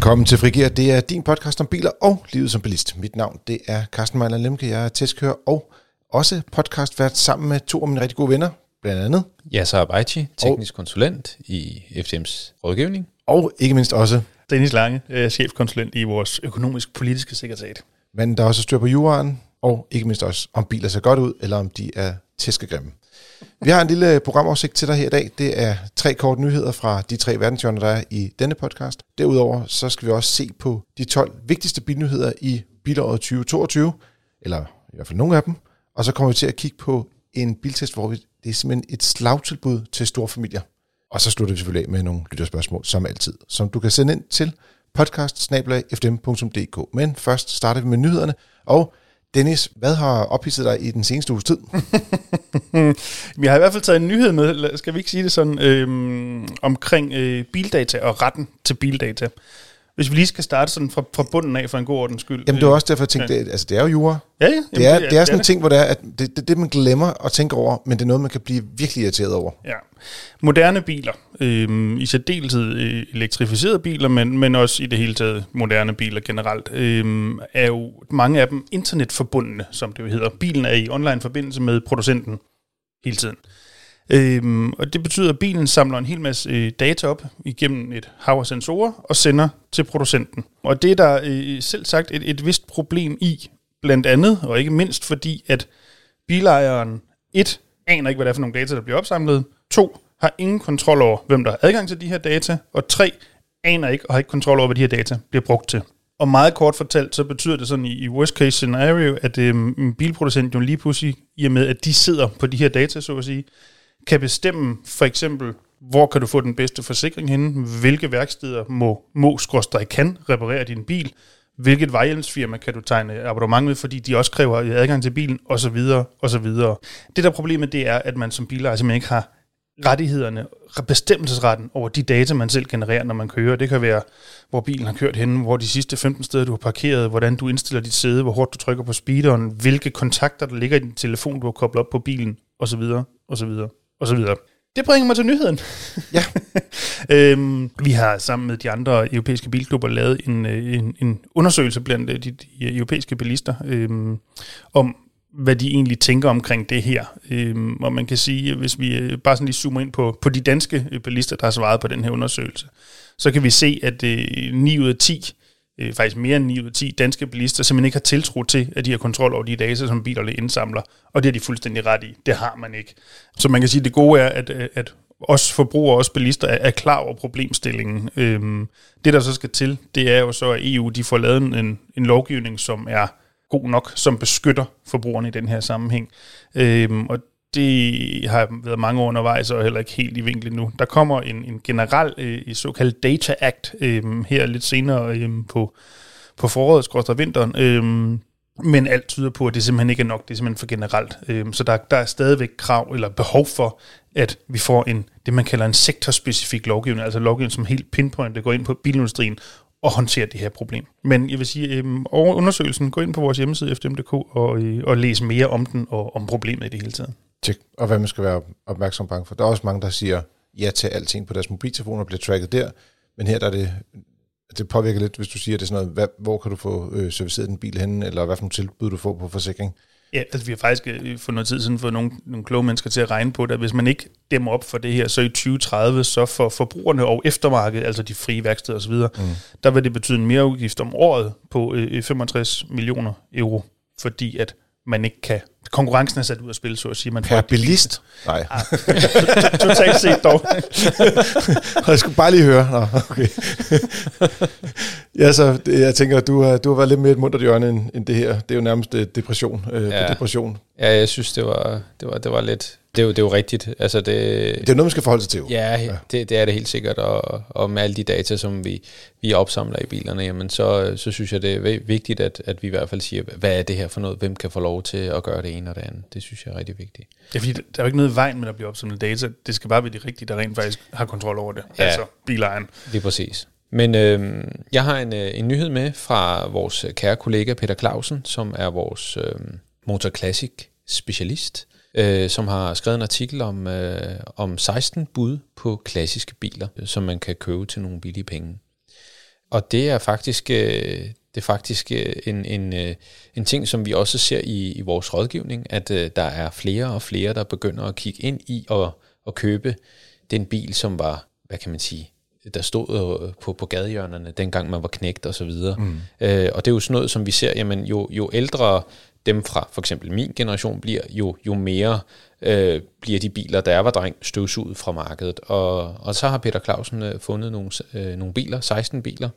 Velkommen til Frigir. Det er din podcast om biler og livet som bilist. Mit navn det er Carsten Mejler Lemke. Jeg er testkører og også podcastvært sammen med to af mine rigtig gode venner. Blandt andet. Yasser Abaichi, teknisk og, konsulent i FDM's rådgivning. Og ikke mindst også Dennis Lange, øh, chefkonsulent i vores økonomisk-politiske sekretariat. Men der er også styr på juraen, og ikke mindst også, om biler ser godt ud, eller om de er tæskegrimme. Vi har en lille programoversigt til dig her i dag. Det er tre korte nyheder fra de tre verdenshjørner, der er i denne podcast. Derudover så skal vi også se på de 12 vigtigste bilnyheder i bilåret 2022, eller i hvert fald nogle af dem. Og så kommer vi til at kigge på en biltest, hvor vi, det er simpelthen et slagtilbud til store familier. Og så slutter vi selvfølgelig af med nogle lytterspørgsmål, som altid, som du kan sende ind til podcast Men først starter vi med nyhederne, og Dennis, hvad har ophidset dig i den seneste uges tid? jeg har i hvert fald taget en nyhed med, skal vi ikke sige det sådan, øhm, omkring øh, bildata og retten til bildata. Hvis vi lige skal starte sådan fra, fra bunden af for en god ordens skyld. Jamen det var også derfor, jeg tænkte, ja. det, altså det er jo jura. Ja, ja. Jamen, det, er, det, er, det er sådan en ting, hvor det er, at det, det, det man glemmer at tænke over, men det er noget, man kan blive virkelig irriteret over. Ja. Moderne biler, øh, i særdeleshed øh, elektrificerede biler, men, men også i det hele taget moderne biler generelt, øh, er jo mange af dem internetforbundne, som det jo hedder. Bilen er i online forbindelse med producenten hele tiden. Øhm, og det betyder, at bilen samler en hel masse øh, data op igennem et hav af sensorer og sender til producenten. Og det er der øh, selv sagt et, et vist problem i, blandt andet, og ikke mindst fordi, at bilejeren et aner ikke, hvad det er for nogle data, der bliver opsamlet, to har ingen kontrol over, hvem der har adgang til de her data, og tre aner ikke og har ikke kontrol over, hvad de her data bliver brugt til. Og meget kort fortalt, så betyder det sådan i, i worst case scenario, at øh, en bilproducent jo lige pludselig, i og med at de sidder på de her data, så at sige, kan bestemme for eksempel, hvor kan du få den bedste forsikring henne, hvilke værksteder må, må kan reparere din bil, hvilket vejhjælpsfirma kan du tegne abonnement med, fordi de også kræver adgang til bilen, osv. osv. Det der problemet, det er, at man som bilejer simpelthen ikke har rettighederne, bestemmelsesretten over de data, man selv genererer, når man kører. Det kan være, hvor bilen har kørt hen, hvor de sidste 15 steder, du har parkeret, hvordan du indstiller dit sæde, hvor hårdt du trykker på speederen, hvilke kontakter, der ligger i din telefon, du har koblet op på bilen, osv. osv og så videre. Det bringer mig til nyheden. Ja. øhm, vi har sammen med de andre europæiske bilklubber lavet en, øh, en, en undersøgelse blandt øh, de, de europæiske bilister øhm, om, hvad de egentlig tænker omkring det her. Øhm, og man kan sige, hvis vi øh, bare sådan lige zoomer ind på, på de danske bilister, der har svaret på den her undersøgelse, så kan vi se, at øh, 9 ud af 10 øh, faktisk mere end 9 ud af 10 danske bilister simpelthen ikke har tiltro til, at de har kontrol over de data, som bilerne indsamler. Og det er de fuldstændig ret i. Det har man ikke. Så man kan sige, at det gode er, at, at os forbrugere og os bilister er, er klar over problemstillingen. Øhm, det, der så skal til, det er jo så, at EU de får lavet en, en lovgivning, som er god nok, som beskytter forbrugerne i den her sammenhæng. Øhm, og det har været mange år undervejs, og heller ikke helt i vinkel nu. Der kommer en, en generel øh, såkaldt Data Act øh, her lidt senere øh, på, på foråret, skrådstræk vinteren, øh, men alt tyder på, at det simpelthen ikke er nok, det er simpelthen for generelt. Øh, så der, der er stadigvæk krav eller behov for, at vi får en det, man kalder en sektorspecifik lovgivning, altså lovgivning, som helt pinpoint går ind på bilindustrien og håndtere det her problem. Men jeg vil sige, øh, over undersøgelsen, gå ind på vores hjemmeside fdm.dk og, øh, og læs mere om den og om problemet i det hele taget. Tjek, og hvad man skal være opmærksom på. For der er også mange, der siger ja til alting på deres mobiltelefon og bliver tracket der. Men her der er det, det påvirker lidt, hvis du siger, det er sådan noget, hvad, hvor kan du få øh, serviceret din bil henne, eller hvad for nogle tilbud du får på forsikring. Ja, altså vi har faktisk øh, for noget tid siden fået nogle, nogle kloge mennesker til at regne på det, at hvis man ikke dæmmer op for det her, så i 2030, så for forbrugerne og eftermarkedet, altså de frie værksteder osv., mm. der vil det betyde en mere udgift om året på øh, 65 millioner euro, fordi at man ikke kan... Konkurrencen er sat ud af spil, så at sige. Man per bilist? Nej. Ah, totalt set dog. jeg skulle bare lige høre. Nå, okay. ja, så jeg tænker, du har, du har været lidt mere et muntert hjørne end, end det her. Det er jo nærmest øh, depression. Øh, ja. depression. Ja, jeg synes, det var, det var, det var lidt det er jo, det er jo rigtigt. Altså det, det er noget, man skal forholde sig til. Jo. Ja, ja. Det, det er det helt sikkert. Og, og med alle de data, som vi, vi opsamler i bilerne, jamen så, så synes jeg, det er vigtigt, at, at vi i hvert fald siger, hvad er det her for noget? Hvem kan få lov til at gøre det ene og det andet? Det synes jeg er rigtig vigtigt. Ja, fordi der er jo ikke noget i vejen med at blive opsamlet data. Det skal bare være de rigtige, der rent faktisk har kontrol over det. Ja, altså bilejeren. Det er præcis. Men øh, jeg har en, øh, en nyhed med fra vores kære kollega Peter Clausen, som er vores øh, Motor Classic specialist øh, som har skrevet en artikel om, øh, om 16 bud på klassiske biler, som man kan købe til nogle billige penge. og det er faktisk, øh, det er faktisk øh, en, en, øh, en ting, som vi også ser i, i vores rådgivning, at øh, der er flere og flere, der begynder at kigge ind i og, og købe den bil, som var, hvad kan man sige, der stod øh, på, på gadehjørnerne, dengang man var knægt og så videre. Mm. Øh, og det er jo sådan noget, som vi ser, jamen jo, jo ældre dem fra for eksempel min generation bliver, jo, jo mere øh, bliver de biler, der var dreng, støvsuget fra markedet. Og, og så har Peter Clausen øh, fundet nogle, øh, nogle biler, 16 biler,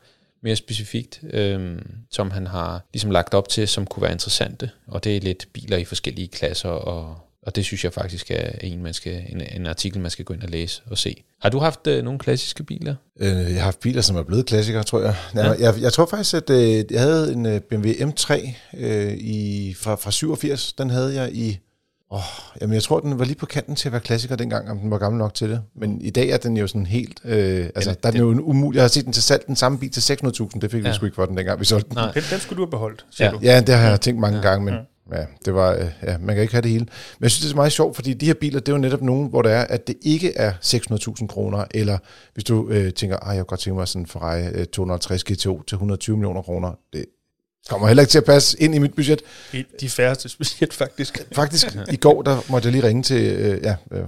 mere specifikt, øh, som han har ligesom lagt op til, som kunne være interessante. Og det er lidt biler i forskellige klasser, og, og det synes jeg faktisk er en, man skal, en, en artikel, man skal gå ind og læse og se. Har du haft øh, nogle klassiske biler? Øh, jeg har haft biler, som er blevet klassikere, tror jeg. Ja. Jeg, jeg tror faktisk, at øh, jeg havde en øh, BMW M3 øh, i, fra, fra 87. Den havde jeg i... Oh, jamen, jeg tror, den var lige på kanten til at være klassiker dengang, om den var gammel nok til det. Men i dag er den jo sådan helt... Øh, altså, Den- der er den jo umulig. Jeg har set den til salg, den samme bil til 600.000. Det fik vi Ja. sgu ikke for den, dengang vi solgte den. Nej. Den, den skulle du have beholdt, siger Ja. du. Ja, det har jeg tænkt mange gange, men ja, det var, øh, ja, man kan ikke have det hele. Men jeg synes, det er meget sjovt, fordi de her biler, det er jo netop nogen, hvor det er, at det ikke er 600.000 kroner, eller hvis du øh, tænker, ej, jeg kunne godt tænke mig sådan en Ferrari øh, 250 GTO til 120 millioner kroner, det kommer heller ikke til at passe ind i mit budget. I De færreste specielt, faktisk. Faktisk, i går, der måtte jeg lige ringe til, øh, ja, øh,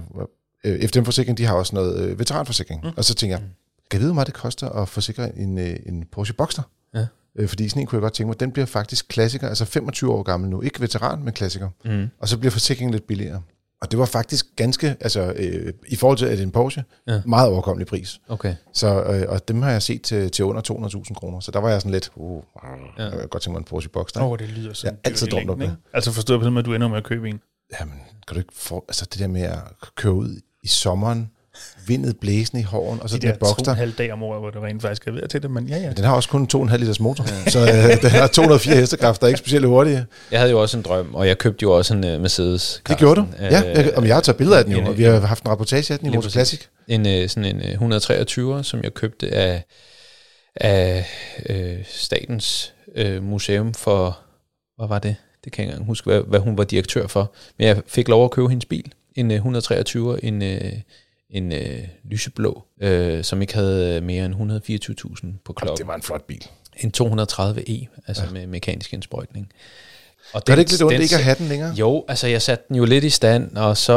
øh, FDM Forsikring, de har også noget øh, veteranforsikring, mm. og så tænker jeg, kan jeg vide, hvor meget det koster at forsikre en, øh, en Porsche Boxster? Ja. Øh, fordi sådan en kunne jeg godt tænke mig, den bliver faktisk klassiker, altså 25 år gammel nu. Ikke veteran, men klassiker. Mm. Og så bliver forsikringen lidt billigere. Og det var faktisk ganske, altså øh, i forhold til at det er en Porsche, Ja. meget overkommelig pris. Okay. Så, øh, og dem har jeg set til, til under 200.000 kroner. Så der var jeg sådan lidt, uh, Ja. jeg kan godt tænke mig en Porsche Boxster. Åh, Oh. det lyder Jeg sådan har altid drømt om det. Altså forstået på den måde, at du ender med at købe en. Jamen, kan du ikke få, altså det der med at køre ud i sommeren, vindet blæsende i håren, og så De den der Boxster. halv dag om året, hvor du rent faktisk er ved til det, men ja, ja. Den har også kun 2,5 liters motor, ja. så øh, den har 204 hestekræfter, er ikke specielt hurtige. Jeg havde jo også en drøm, og jeg købte jo også en uh, Mercedes. Det gjorde du? Ja, jeg, om jeg har taget billeder af den jo, en- og vi har haft en rapportage af den i Motor. Classic. En, øh, sådan en øh, 123, som jeg købte af, af øh, Statens øh, Museum for, hvad var det? Det kan jeg ikke engang huske, hvad, hvad hun var direktør for. Men jeg fik lov at købe hendes bil. En øh, 123, en, øh, en øh, lyseblå, øh, som ikke havde mere end 124.000 på klokken. Det var en flot bil. En 230e, altså ja. med mekanisk indsprøjtning. Og Gør den- det ikke lidt ondt ikke at have den længere? Jo, altså jeg satte den jo lidt i stand, og så,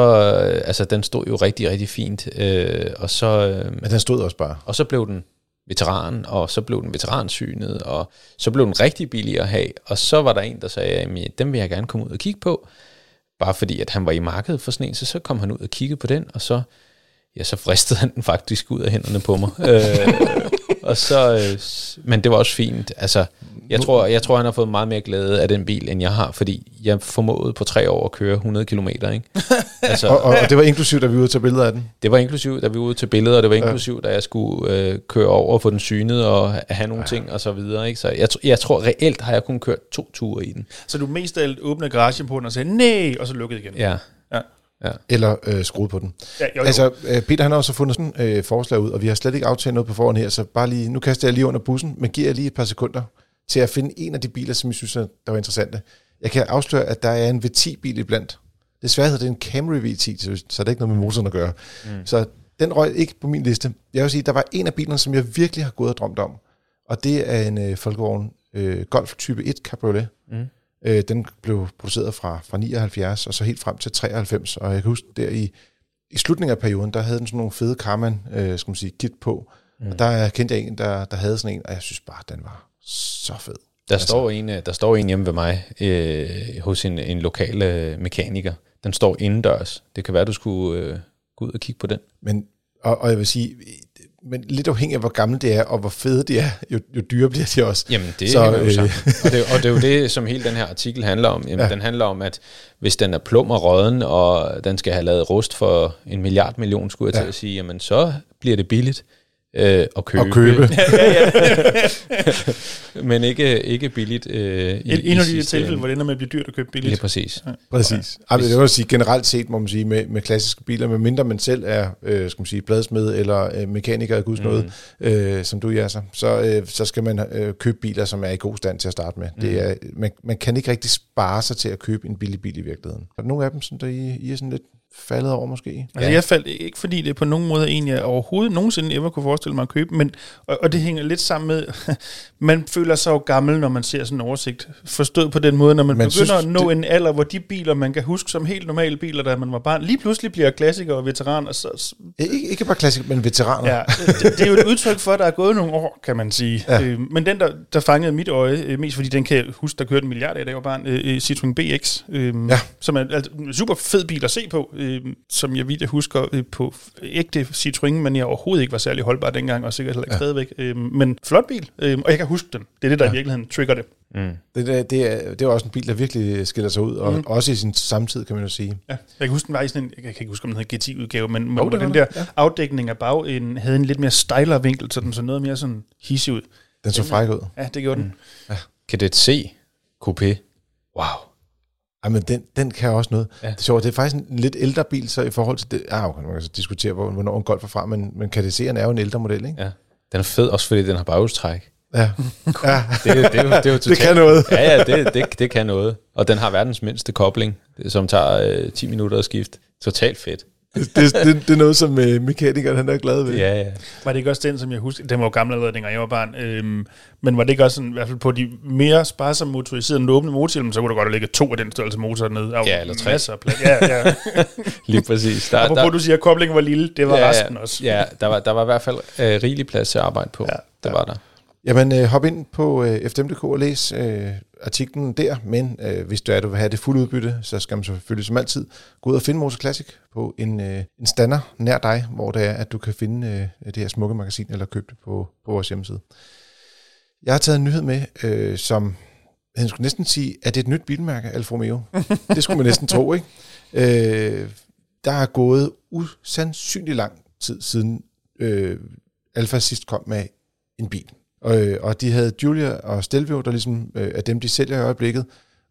øh, altså den stod jo rigtig, rigtig fint, øh, og så, øh, Men den stod også bare. og så blev den veteran, og så blev den veteransynet, og så blev den rigtig billig at have, og så var der en, der sagde, at den vil jeg gerne komme ud og kigge på, bare fordi at han var i markedet for sådan en, så så kom han ud og kiggede på den, og så, ja, så fristede han den faktisk ud af hænderne på mig. øh, og så, øh, men det var også fint. Altså, jeg tror, jeg tror, han har fået meget mere glæde af den bil, end jeg har, fordi jeg formåede på tre år at køre 100 km, ikke? Altså, Og, og, og det var inklusivt, da vi var ude tage billeder af den. det var inklusiv, da vi var ude til billeder, og det var inklusiv, da jeg skulle øh, køre over og få den synet og ha- have nogle ting og så videre. Ikke? Så jeg, jeg tror reelt har jeg kun kørt to ture i den. Så du mest af alt åbnede garagen på den og sagde, nej, og så lukkede igen. Ja. Ja. Ja. Eller øh, skruet på den. Ja, jo, jo. Altså, øh, Peter han har også fundet sådan et øh, forslag ud, og vi har slet ikke aftalt noget på forhånd her, så bare lige, nu kaster jeg lige under bussen, men giver jeg lige et par sekunder til at finde en af de biler, som jeg synes, er- der var interessante. Jeg kan afsløre, at der er en V10-bil iblandt. Desværre hedder det en Camry V10, så, så er det ikke noget med motoren at gøre. Mm. Så den røg ikke på min liste. Jeg vil sige, der var en af bilerne, som jeg virkelig har gået og drømt om, og det er en øh, Folkevogn øh, Golf type 1 Cabriolet. Mm. Øh, den blev produceret fra, fra 79 og så helt frem til 93, og jeg kan huske, der i, i slutningen af perioden, der havde den sådan nogle fede Karman, øh, skal man sige, kit på, mm. og der kendte jeg en, der, der havde sådan en, og jeg synes bare, den var så fed. Der, altså. står en, øh, der står en hjemme ved mig øh, hos en, en lokal øh, mekaniker. Den står indendørs. Det kan være, du skulle øh, gå ud og kigge på den. Men, og, og jeg vil sige, men lidt afhængig af, hvor gammel det er, og hvor fede det er, jo, jo dyre bliver de også. Jamen, det Så, hænger jo sammen. Og det, og det er jo det, som hele den her artikel handler om. Jamen, Ja. ja. Den handler om, at hvis den er plum og råden, og den skal have lavet rust for en milliard million, skulle jeg Ja. til at sige, jamen så bliver det billigt øh, at købe. At købe. Men ikke, ikke billigt øh, i, Et, en af de tilfælde, hvor det ender med at blive dyrt at købe Lige billigt. præcis. Præcis. Ja. Altså, det vil sige, generelt set, må man sige, med, med klassiske biler, med mindre man selv er, øh, skal man sige, bladsmed eller øh, mekaniker af guds nåde, øh, som du, Jasser, så, øh, så skal man øh, købe biler, som er i god stand til at starte med. Mm. Det er, man, man kan ikke rigtig spare sig til at købe en billig bil i virkeligheden. Er der nogle af dem, som der I, I er sådan lidt faldet over måske. Altså ja. jeg faldt ikke, fordi det på nogen måde egentlig jeg overhovedet nogensinde ever kunne forestille mig at købe, men, og, og det hænger lidt sammen med, man føler sig jo gammel, når man ser sådan en oversigt. Forstået på den måde, når man, man begynder synes, at nå det... en alder, hvor de biler, man kan huske som helt normale biler, da man var barn, lige pludselig bliver klassikere og veteraner. Så, ikke, ikke bare klassikere, men veteraner. Ja, det, det, er jo et udtryk for, at der er gået nogle år, kan man sige. Ja. Øh, men den, der, der fangede mit øje, øh, mest fordi den kan jeg huske, der kørte en milliard af, da jeg var barn, øh, Citroën BX, øh, ja. som er altså, en super fed bil at se på, øh, som jeg vidt jeg husker øh, på ægte Citroën, men jeg overhovedet ikke var særlig holdbar dengang, og sikkert heller ikke ja. stadigvæk. Øh, men flot bil, øh, og jeg kan huske den. Det er det, der ja. i virkeligheden trigger det. Mm. Det, det, det, er, det er også en bil, der virkelig skiller sig ud, og mm. også i sin samtid, kan man jo sige. Ja, jeg kan huske, den var i sådan en, jeg kan ikke huske, om den hed GT-udgave, men oh, den der ja. afdækning af bag en, havde en lidt mere stejlere vinkel, så den så noget mere sådan hissig ud. Den så fræk ud. Ja, det gjorde mm. den. Ja. Cadet C Coupé. Wow. Ej, men den, den kan også noget. Ja. Det er sjovt, det er faktisk en lidt ældre bil, så i forhold til det, ah, okay, man kan så diskutere, hvornår en Golf er fra, men, men Cadet'eren er jo en ældre model, ikke? Ja. Den er fed, også fordi den har baghjulstræk. Ja. ja. det, det, det, det, er jo totalt, det kan noget. ja, ja, det, det, det kan noget. Og den har verdens mindste kobling, som tager øh, 10 minutter at skifte. Totalt fedt. Det, det, det, det er noget, som øh, mekanikeren han er glad ved. Ja, ja. Var det ikke også den, som jeg husker? Den var jo gammel allerede, dengang jeg var barn. Øhm, men var det ikke også sådan, i hvert fald på de mere sparsomme motoriserede, den åbne motorhjelm, så kunne der godt ligge to af den størrelse motor ned. Ja, eller tre. Ja, ja. Lige præcis. Der, Apropos, der, du siger, at koblingen var lille, det var ja, resten også. Ja, der var, der var i hvert fald øh, rigelig plads til at arbejde på. Ja, det ja. var der. Jamen, øh, hop ind på øh, fdm.dk og læs øh, artiklen der, men øh, hvis du er, du vil have det fulde udbytte, så skal man selvfølgelig som altid gå ud og finde Motor Classic på en, øh, en stander nær dig, hvor det er, at du kan finde øh, det her smukke magasin, eller købe det på, på vores hjemmeside. Jeg har taget en nyhed med, øh, som han skulle næsten sige, at det er et nyt bilmærke, Alfa Romeo. det skulle man næsten tro, ikke? Øh, der er gået usandsynlig lang tid siden øh, Alfa sidst kom med en bil. Og, øh, og de havde Julia og Stelvio, der ligesom øh, er dem, de sælger i øjeblikket,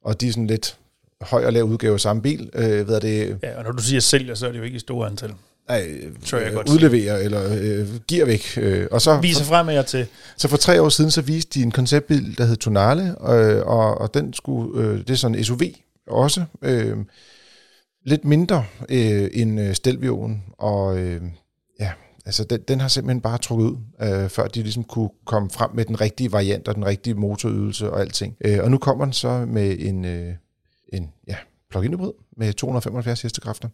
og de er sådan lidt høj og lav udgave af samme bil. Øh, ved det, ja, og når du siger sælger, så er det jo ikke i store antal. Nej, tror jeg øh, godt udleverer eller øh, giver væk. Øh, og så Viser frem med jer til. Så for tre år siden, så viste de en konceptbil, der hed Tonale, og, og, og den skulle, øh, det er sådan en SUV også, øh, lidt mindre øh, end øh, Stelvioen, og øh, ja, altså den, den har simpelthen bare trukket ud, øh, før de ligesom kunne komme frem med den rigtige variant og den rigtige motorydelse og alting. Øh, og nu kommer den så med en, øh, en ja, plug-in hybrid med 275 hestekræfter.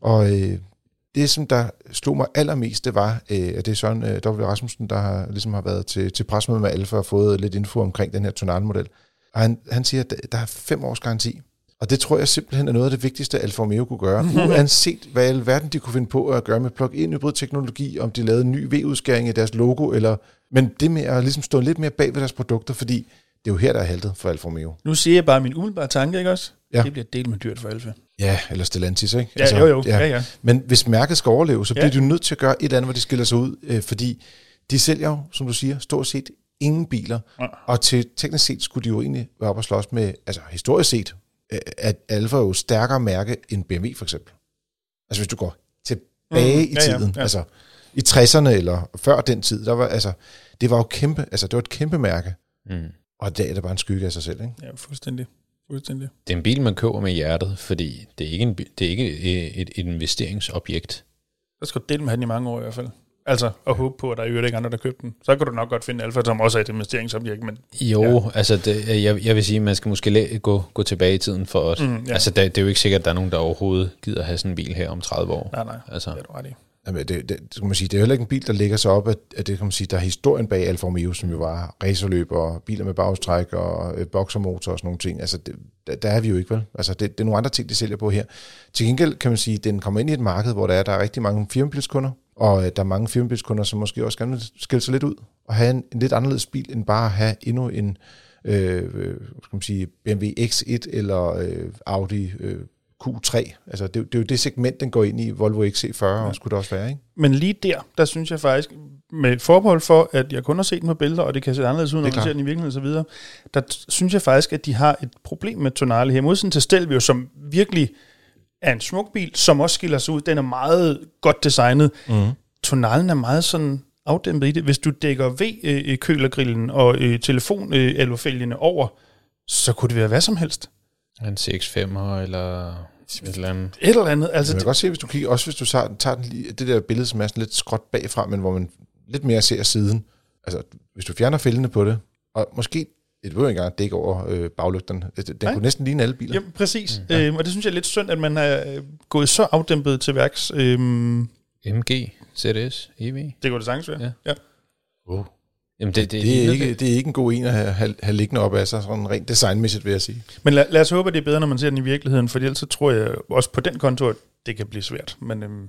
Og øh, det, som der slog mig allermest, det var, øh, at det er Søren øh, W. Rasmussen, der har, ligesom har været til, til presmøde med Alfa og fået lidt info omkring den her tonalmodel. Og han, han siger, at der er fem års garanti og det tror jeg simpelthen er noget af det vigtigste, Alfa Romeo kunne gøre. Uanset hvad i alverden de kunne finde på at gøre med plug-in hybrid teknologi, om de lavede en ny V-udskæring i deres logo, eller, men det med at ligesom stå lidt mere bag ved deres produkter, fordi det er jo her, der er haltet for Alfa Romeo. Nu siger jeg bare min umiddelbare tanke, ikke også? Ja. Det bliver delt med dyrt for Alfa. Ja, eller Stellantis, ikke? Ja, altså, jo, jo. Ja. Ja, ja. Men hvis mærket skal overleve, så bliver ja. de nødt til at gøre et eller andet, hvor de skiller sig ud, øh, fordi de sælger jo, som du siger, stort set ingen biler, ja. og til teknisk set skulle de jo egentlig være op og slås med, altså historisk set, at Alfa er jo stærkere mærke end BMW for eksempel. Altså hvis du går tilbage mm, i tiden, ja, ja, ja. altså i 60'erne eller før den tid, der var altså, det var jo kæmpe, altså det var et kæmpe mærke. Mm. Og i dag er det bare en skygge af sig selv, ikke? Ja, fuldstændig. fuldstændig. Det er en bil, man køber med hjertet, fordi det er ikke, en, det er ikke et, et investeringsobjekt. Der skal du dele med han i mange år i hvert fald. Altså at håbe på, at der er jo ikke andre, der købte den. Så kan du nok godt finde Alfa, som også er et investeringsobjekt. Men, jo, ja. altså det, jeg, jeg vil sige, at man skal måske læ- gå, gå tilbage i tiden for os. Mm, ja. Altså det, det er jo ikke sikkert, at der er nogen, der overhovedet gider have sådan en bil her om 30 år. Nej, nej, altså. det er du ret i. Jamen, det, det, det, man sige, det er heller ikke en bil, der ligger sig op, at, at det kan man sige, der er historien bag Alfa Romeo, som jo var racerløb og biler med bagstræk og øh, boksermotor og sådan nogle ting. Altså, det, der, der er vi jo ikke, vel? Altså, det, det er nogle andre ting, de sælger på her. Til gengæld kan man sige, at den kommer ind i et marked, hvor der er, der er rigtig mange firmabilskunder, og øh, der er mange firmabilskunder, som måske også gerne vil skille sig lidt ud og have en, en lidt anderledes bil, end bare at have endnu en øh, øh skal man sige, BMW X1 eller øh, Audi øh, Q3. Altså, det, det er jo det segment, den går ind i, Volvo XC40, ja. og skulle det også være, ikke? Men lige der, der synes jeg faktisk, med forbehold for, at jeg kun har set den på billeder, og det kan se anderledes ud, når man ser den i virkeligheden og så videre, der synes jeg faktisk, at de har et problem med tonale her. Modsat til Stelvio, som virkelig er en smuk bil, som også skiller sig ud. Den er meget godt designet. Mm. Tonalen er meget sådan afdæmpet i det. Hvis du dækker V-kølergrillen og øh, telefon over, så kunne det være hvad som helst. En 6.5'er eller Et eller andet. Et eller andet. Altså, man det, kan godt se, hvis du kigger, også hvis du tager, tager den, lige- det der billede, som er sådan lidt skråt bagfra, men hvor man lidt mere ser siden. Altså, hvis du fjerner fældene på det, og måske, det behøver ikke engang dække over øh, baglygterne. Den den Nej. kunne næsten ligne alle biler. jamen, præcis. Mm, ja. øhm, og det synes jeg er lidt synd, at man er øh, gået så afdæmpet til værks. Øhm, MG, ZS, EV. det kunne det sagtens være. Ja. ja. Wow. Jamen det, det, Det er, ikke, det er ikke en god en at have, have, have liggende op af sig, sådan rent designmæssigt, vil jeg sige. Men lad, lad os håbe, at det er bedre, når man ser den i virkeligheden, for ellers så tror jeg også på den konto, at det kan blive svært. Men øhm,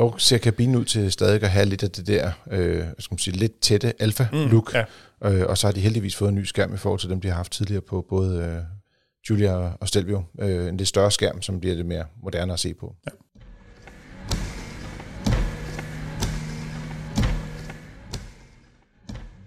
Dog ser kabinen ud til stadig at have lidt af det der, øh, skal man sige, lidt tætte alfa-look. ja. Øh, og så har de heldigvis fået en ny skærm i forhold til dem, de har haft tidligere på både øh, Julia og Stelvio. Øh, en lidt større skærm, som bliver lidt mere moderne at se på. Ja.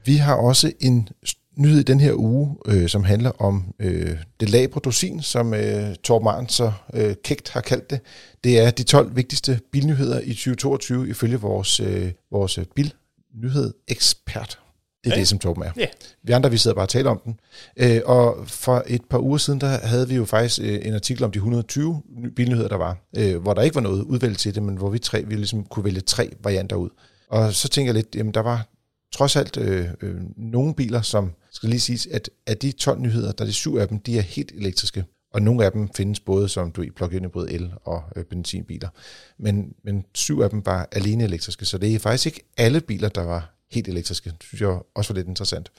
Vi har også en nyhed i den her uge, øh, som handler om øh, det labre dosin, som øh, Torben Arndt så øh, kægt har kaldt det. Det er de 12 vigtigste bilnyheder i 2022 ifølge vores, øh, vores bilnyhed ekspert. Det er Ja. det, som Torben er. Ja. Vi andre, vi sidder bare og taler om den. Øh, og for et par uger siden, der havde vi jo faktisk øh, en artikel om de 120 ny- bilnyheder, der var, øh, hvor der ikke var noget udvalgt til det, men hvor vi tre vi ligesom kunne vælge tre varianter ud. Og så tænker jeg lidt, jamen der var trods alt øh, øh, nogle biler, som skal lige sige, at af de 12 nyheder, der er de syv af dem, de er helt elektriske. Og nogle af dem findes både som du i plug-in hybrid el og øh, benzinbiler. Men, men syv af dem var alene elektriske, så det er faktisk ikke alle biler, der var helt elektriske. Det synes jeg også var lidt interessant.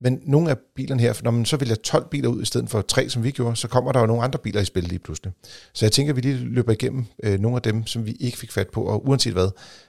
Men nogle af bilerne her, når man så vælger 12 biler ud i stedet for tre, som vi gjorde, så kommer der jo nogle andre biler i spil lige pludselig. Så jeg tænker, at vi lige løber igennem øh, nogle af dem, som vi ikke fik fat på. Og uanset hvad,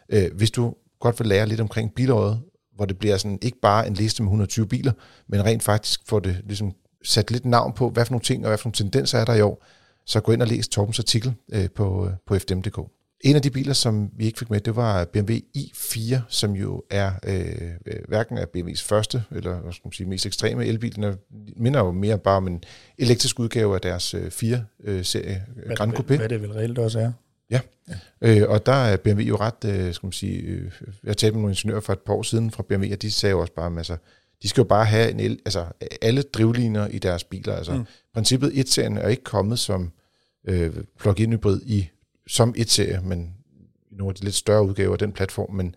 øh, hvis du godt vil lære lidt omkring bilåret, hvor det bliver sådan ikke bare en liste med 120 biler, men rent faktisk får det ligesom sat lidt navn på, hvad for nogle ting og hvad for nogle tendenser er der i år, så gå ind og læs Torbens artikel øh, på, øh, på fdm.dk. En af de biler, som vi ikke fik med, det var BMW i4, som jo er øh, øh, hverken af BMW's første, eller hvad skal man sige, mest ekstreme elbil. Den er, minder jo mere bare om en elektrisk udgave af deres øh, 4-serie øh, Grand Coupé. Hvad det vel reelt også er. Øh, og der er BMW jo ret, øh, skal man sige, øh, jeg talte med nogle ingeniører for et par år siden fra BMW, og de sagde jo også bare, altså, de skal jo bare have en el, altså, alle drivlinjer i deres biler. Altså, mm. Princippet 1-serien er ikke kommet som øh, plug-in hybrid i, som 1-serie, men i nogle af de lidt større udgaver af den platform, men,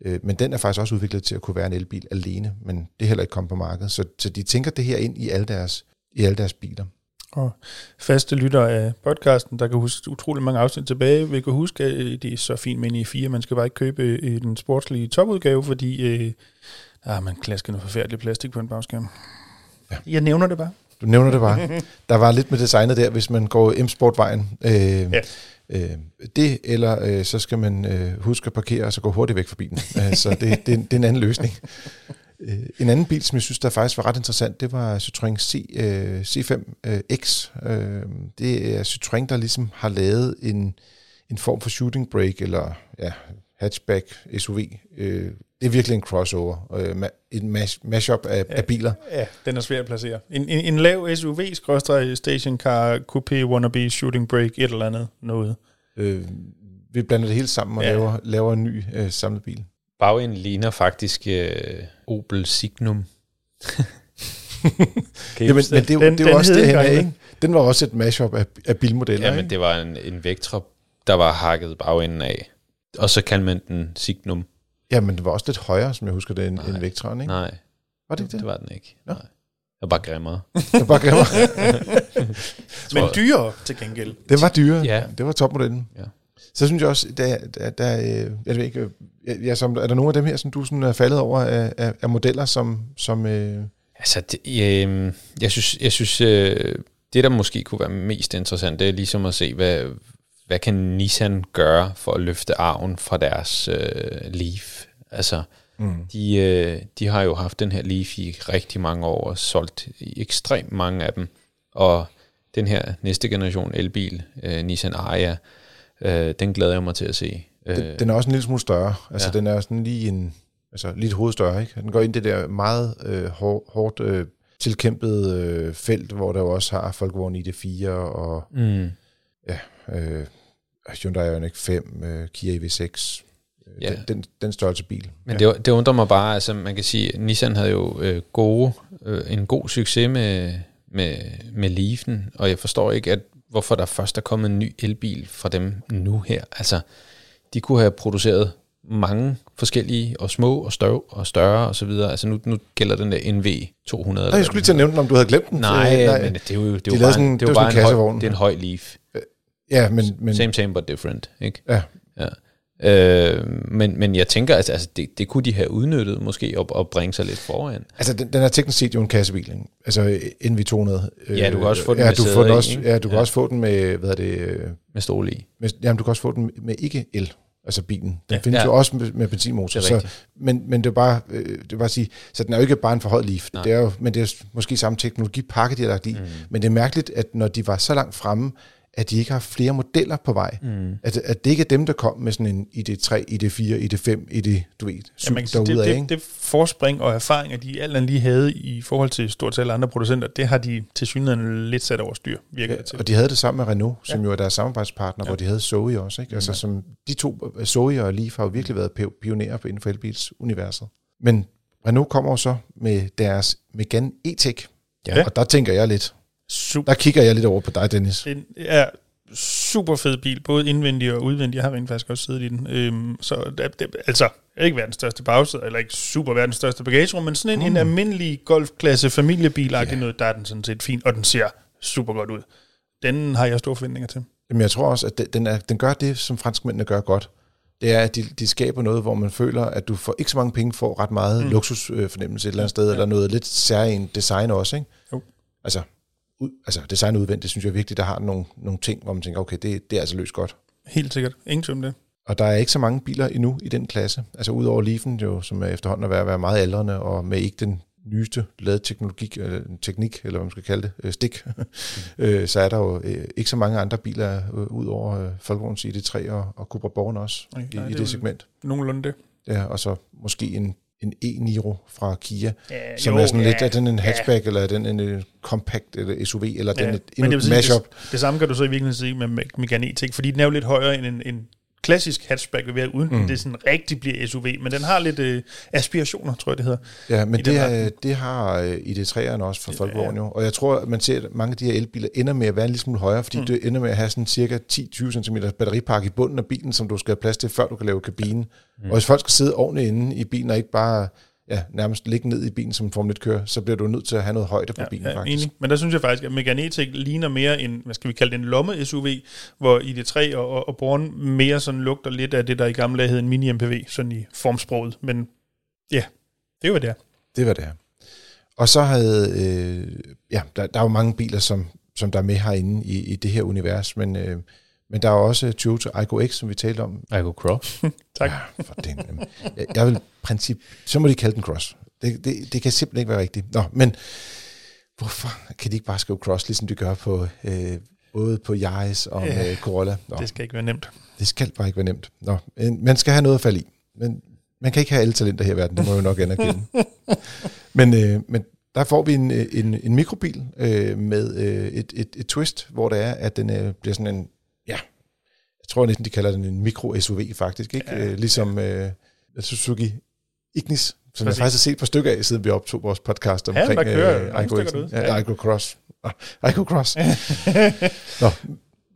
øh, men den er faktisk også udviklet til at kunne være en elbil alene, men det er heller ikke kommet på markedet. Så, så de tænker det her ind i alle deres, i alle deres biler. Og faste lytter af podcasten, der kan huske utrolig mange afsnit tilbage, vil kan huske, at det er så fint med en i 4 Man skal bare ikke købe øh, den sportslige topudgave, fordi øh, ah, man klasker noget forfærdeligt plastik på en bagskærm. Ja. Jeg nævner det bare. Du nævner det bare. Der var lidt med designet der, hvis man går M-Sport-vejen. Øh, Ja. øh, det, eller øh, så skal man øh, huske at parkere, og så gå hurtigt væk fra bilen. øh, så det, det, det er en anden løsning. Øh, en anden bil, som jeg synes, der faktisk var ret interessant, det var Citroën C, øh, C5 øh, X. Øh, det er Citroën, der ligesom har lavet en, en form for shooting brake, eller ja, hatchback, SUV. Øh, det er virkelig en crossover. Øh, en mash, mashup af, Ja. af biler. Ja, den er svær at placere. En, en, en lav SUV, stationcar, coupé, wannabe, shooting break, et eller andet noget. Øh, vi blander det hele sammen og ja. laver, laver en ny øh, samlet bil. Bagenden ligner faktisk øh, Opel Signum. kan Jamen, men det, Den- det jo den også det, her, det. ikke? Den var også et mashup af, af bilmodeller, Ja, men ikke? det var en, en Vectra, der var hakket bagenden af. Og så kaldte man den Signum. Ja, men det var også lidt højere, som jeg husker det, end, Nej. end Vectron, ikke? Nej, Var det ikke det det? var den ikke. Nå. Nej. Det var bare grimmere. Det var bare glemmer. Men dyrere til gengæld. Det var dyre. Ja. Det var topmodellen. Ja. Så synes jeg også, der, der, der øh, jeg ved ikke, øh, jeg, jeg, som, er der nogle af dem her, som du sådan er faldet over af, af, af modeller, som, som øh, Altså, det, øh, jeg synes, jeg synes øh, det der måske kunne være mest interessant, det er ligesom at se, hvad, hvad kan Nissan gøre for at løfte arven fra deres øh, Leaf. Altså, mm. de, øh, de har jo haft den her Leaf i rigtig mange år og solgt ekstremt mange af dem. Og den her næste generation elbil, øh, Nissan Ariya, øh, den glæder jeg mig til at se. Øh, den, den er også en lille smule større. Altså, Ja. den er sådan lige en, altså lige et hoved større, ikke? Den går ind i det der meget øh, hårdt, hårdt øh, tilkæmpet øh, felt, hvor der jo også har Folkevogn ID4 og mm, øh, Hyundai Ioniq 5, øh, Kia EV6. Øh, Ja. den, den, den størrelse bil. Men ja. det, det undrer mig bare, altså man kan sige, Nissan havde jo øh, gode, øh, en god succes med, med, med Leafen, og jeg forstår ikke, at hvorfor der først er kommet en ny elbil fra dem nu her. Altså, de kunne have produceret mange forskellige, og små og større og større og så videre. Altså nu, nu gælder den der NV 200. Nej, jeg skulle lige til at nævne den, om du havde glemt den. Nej, øh, nej. men det er jo, det er De jo bare, sådan- en, det er jo bare en en, høj, kassevogn. det er en høj Leaf. Ja, men, men Same, same, but different. Ikke? ja. Ja. Øh, men, men jeg tænker, altså, altså det, det kunne de have udnyttet måske og, og bringe sig lidt foran. Altså, den, den er teknisk set jo en kassebil, ikke? Altså NV200. Ja, du kan også få den ja, med du får den også, ikke? Ja, du kan Ja. også få den med, hvad er det, øh, Med stole i. med, jamen, du kan også få den med ikke el, altså bilen. Den Ja. findes Ja. jo også med, med benzinmotor. Det er Så, men, men det er bare, øh, det er bare at sige, så den er jo ikke bare en forhøjet Leaf. Nej. Det er jo, men det er måske samme teknologipakke, de har lagt i. Mm. Men det er mærkeligt, at når de var så langt fremme, at de ikke har flere modeller på vej. Mm. At, at det ikke er dem, der kom med sådan en ID3, ID4, ID5, ID, du ved, Ja, man kan sige, derude det, af, det, ikke? det forspring og erfaringer, de alt andet lige havde i forhold til stort set andre producenter, det har de til synligheden lidt sat over styr, virker det til. Og de havde det sammen med Renault, som ja. jo er deres samarbejdspartner, ja. hvor de havde Zoe også. Ikke? Altså, som, de to, Zoe og Leaf, har jo virkelig været pio- pionerer inden for elbilsuniverset. Men Renault kommer jo så med deres Megane E-Tech. Ja. Og der tænker jeg lidt, Super. der kigger jeg lidt over på dig, Dennis. Det er super fed bil, både indvendig og udvendig. Jeg har rent faktisk også siddet i den. Øhm, så det, det, altså, ikke verdens største bagsæde, eller ikke super verdens største bagagerum, men sådan en, mm. en almindelig golfklasse familiebil yeah. noget, der er den sådan set fin, og den ser super godt ud. Den har jeg store forventninger til. Jamen, jeg tror også, at den, den, er, den gør det, som franskmændene gør godt. Det er, at de, de skaber noget, hvor man føler, at du får ikke så mange penge, får ret meget mm. luksusfornemmelse et eller andet sted, ja. eller noget lidt særligt design også, ikke? Jo. Altså, ud, altså design udvendigt, det synes jeg er vigtigt, der har nogle, nogle ting, hvor man tænker, okay, det, det er altså løst godt. Helt sikkert. Ingen tvivl det. Og der er ikke så mange biler endnu i den klasse. Altså udover Leafen, jo, som er efterhånden er ved at være meget aldrende, og med ikke den nyeste lavet teknologi, eller teknik, eller hvad man skal kalde det, øh, stik, øh, så er der jo øh, ikke så mange andre biler øh, ud over øh, Volkswagen ID3 og, og Cupra Born også Nej, i, nej, i det det segment. Nogenlunde det. Ja, og så måske en, en e-Niro fra Kia, Ja, som jo, er sådan ja, lidt, er den en ja. hatchback, eller er den en øh, compact eller SUV, eller er den et, vil sige, mashup? det, det samme kan du så i virkeligheden sige med Me- Megane E-Tech, fordi den er jo lidt højere end en, en klassisk hatchback vil være, uden mm. det sådan rigtig bliver SUV, men den har lidt øh, aspirationer, tror jeg det hedder. Ja, i men det, retning. det har øh, ID3'eren også for Volkswagen jo. Og jeg tror, at man ser, at mange af de her elbiler ender med at være en lille smule højere, fordi mm. det ender med at have sådan cirka 10-20 cm batteripakke i bunden af bilen, som du skal have plads til, før du kan lave kabinen. Mm. Og hvis folk skal sidde ordentligt inde i bilen, og ikke bare ja, nærmest ligge ned i bilen som Formel 1-kører, så bliver du nødt til at have noget højde på Ja, bilen ja, faktisk. enig. Men der synes jeg faktisk, at Megane E-Tech ligner mere en, hvad skal vi kalde det, en lomme-SUV, hvor ID3 og, og, og Born mere sådan lugter lidt af det, der i gamle dage hed en mini-MPV, sådan i formsproget. Men ja, det hvad det er. Det var det. Og så havde, øh, ja, der, der er jo mange biler, som, som der er med herinde i, i det her univers, men, øh, men der er også Toyota Aygo X, som vi talte om, Aygo Cross. Tak. Ja, for den. Jeg, jeg vil princip, så må de kalde den cross. Det, det, det kan simpelthen ikke være rigtigt. Nå, men hvorfor kan de ikke bare skrive cross, ligesom de gør på øh, både på Yaris og Ja, med Corolla? Nå, Det skal ikke være nemt. det skal bare ikke være nemt. Nå, man skal have noget at falde i. Men man kan ikke have alle talenter her i verden, det må jo nok anerkende. men, øh, men der får vi en, øh, en, en mikrobil øh, med øh, et, et, et twist, hvor det er, at den øh, bliver sådan en, jeg tror næsten, de kalder den en mikro-SUV faktisk, ikke? Ja, Ja, øh, ligesom øh, Suzuki Ignis, som Præcis. jeg faktisk har set på stykker af, siden vi optog vores podcast Ja, omkring øh. Ja, Ja. Aygo Cross. Ah, Cross. Nå,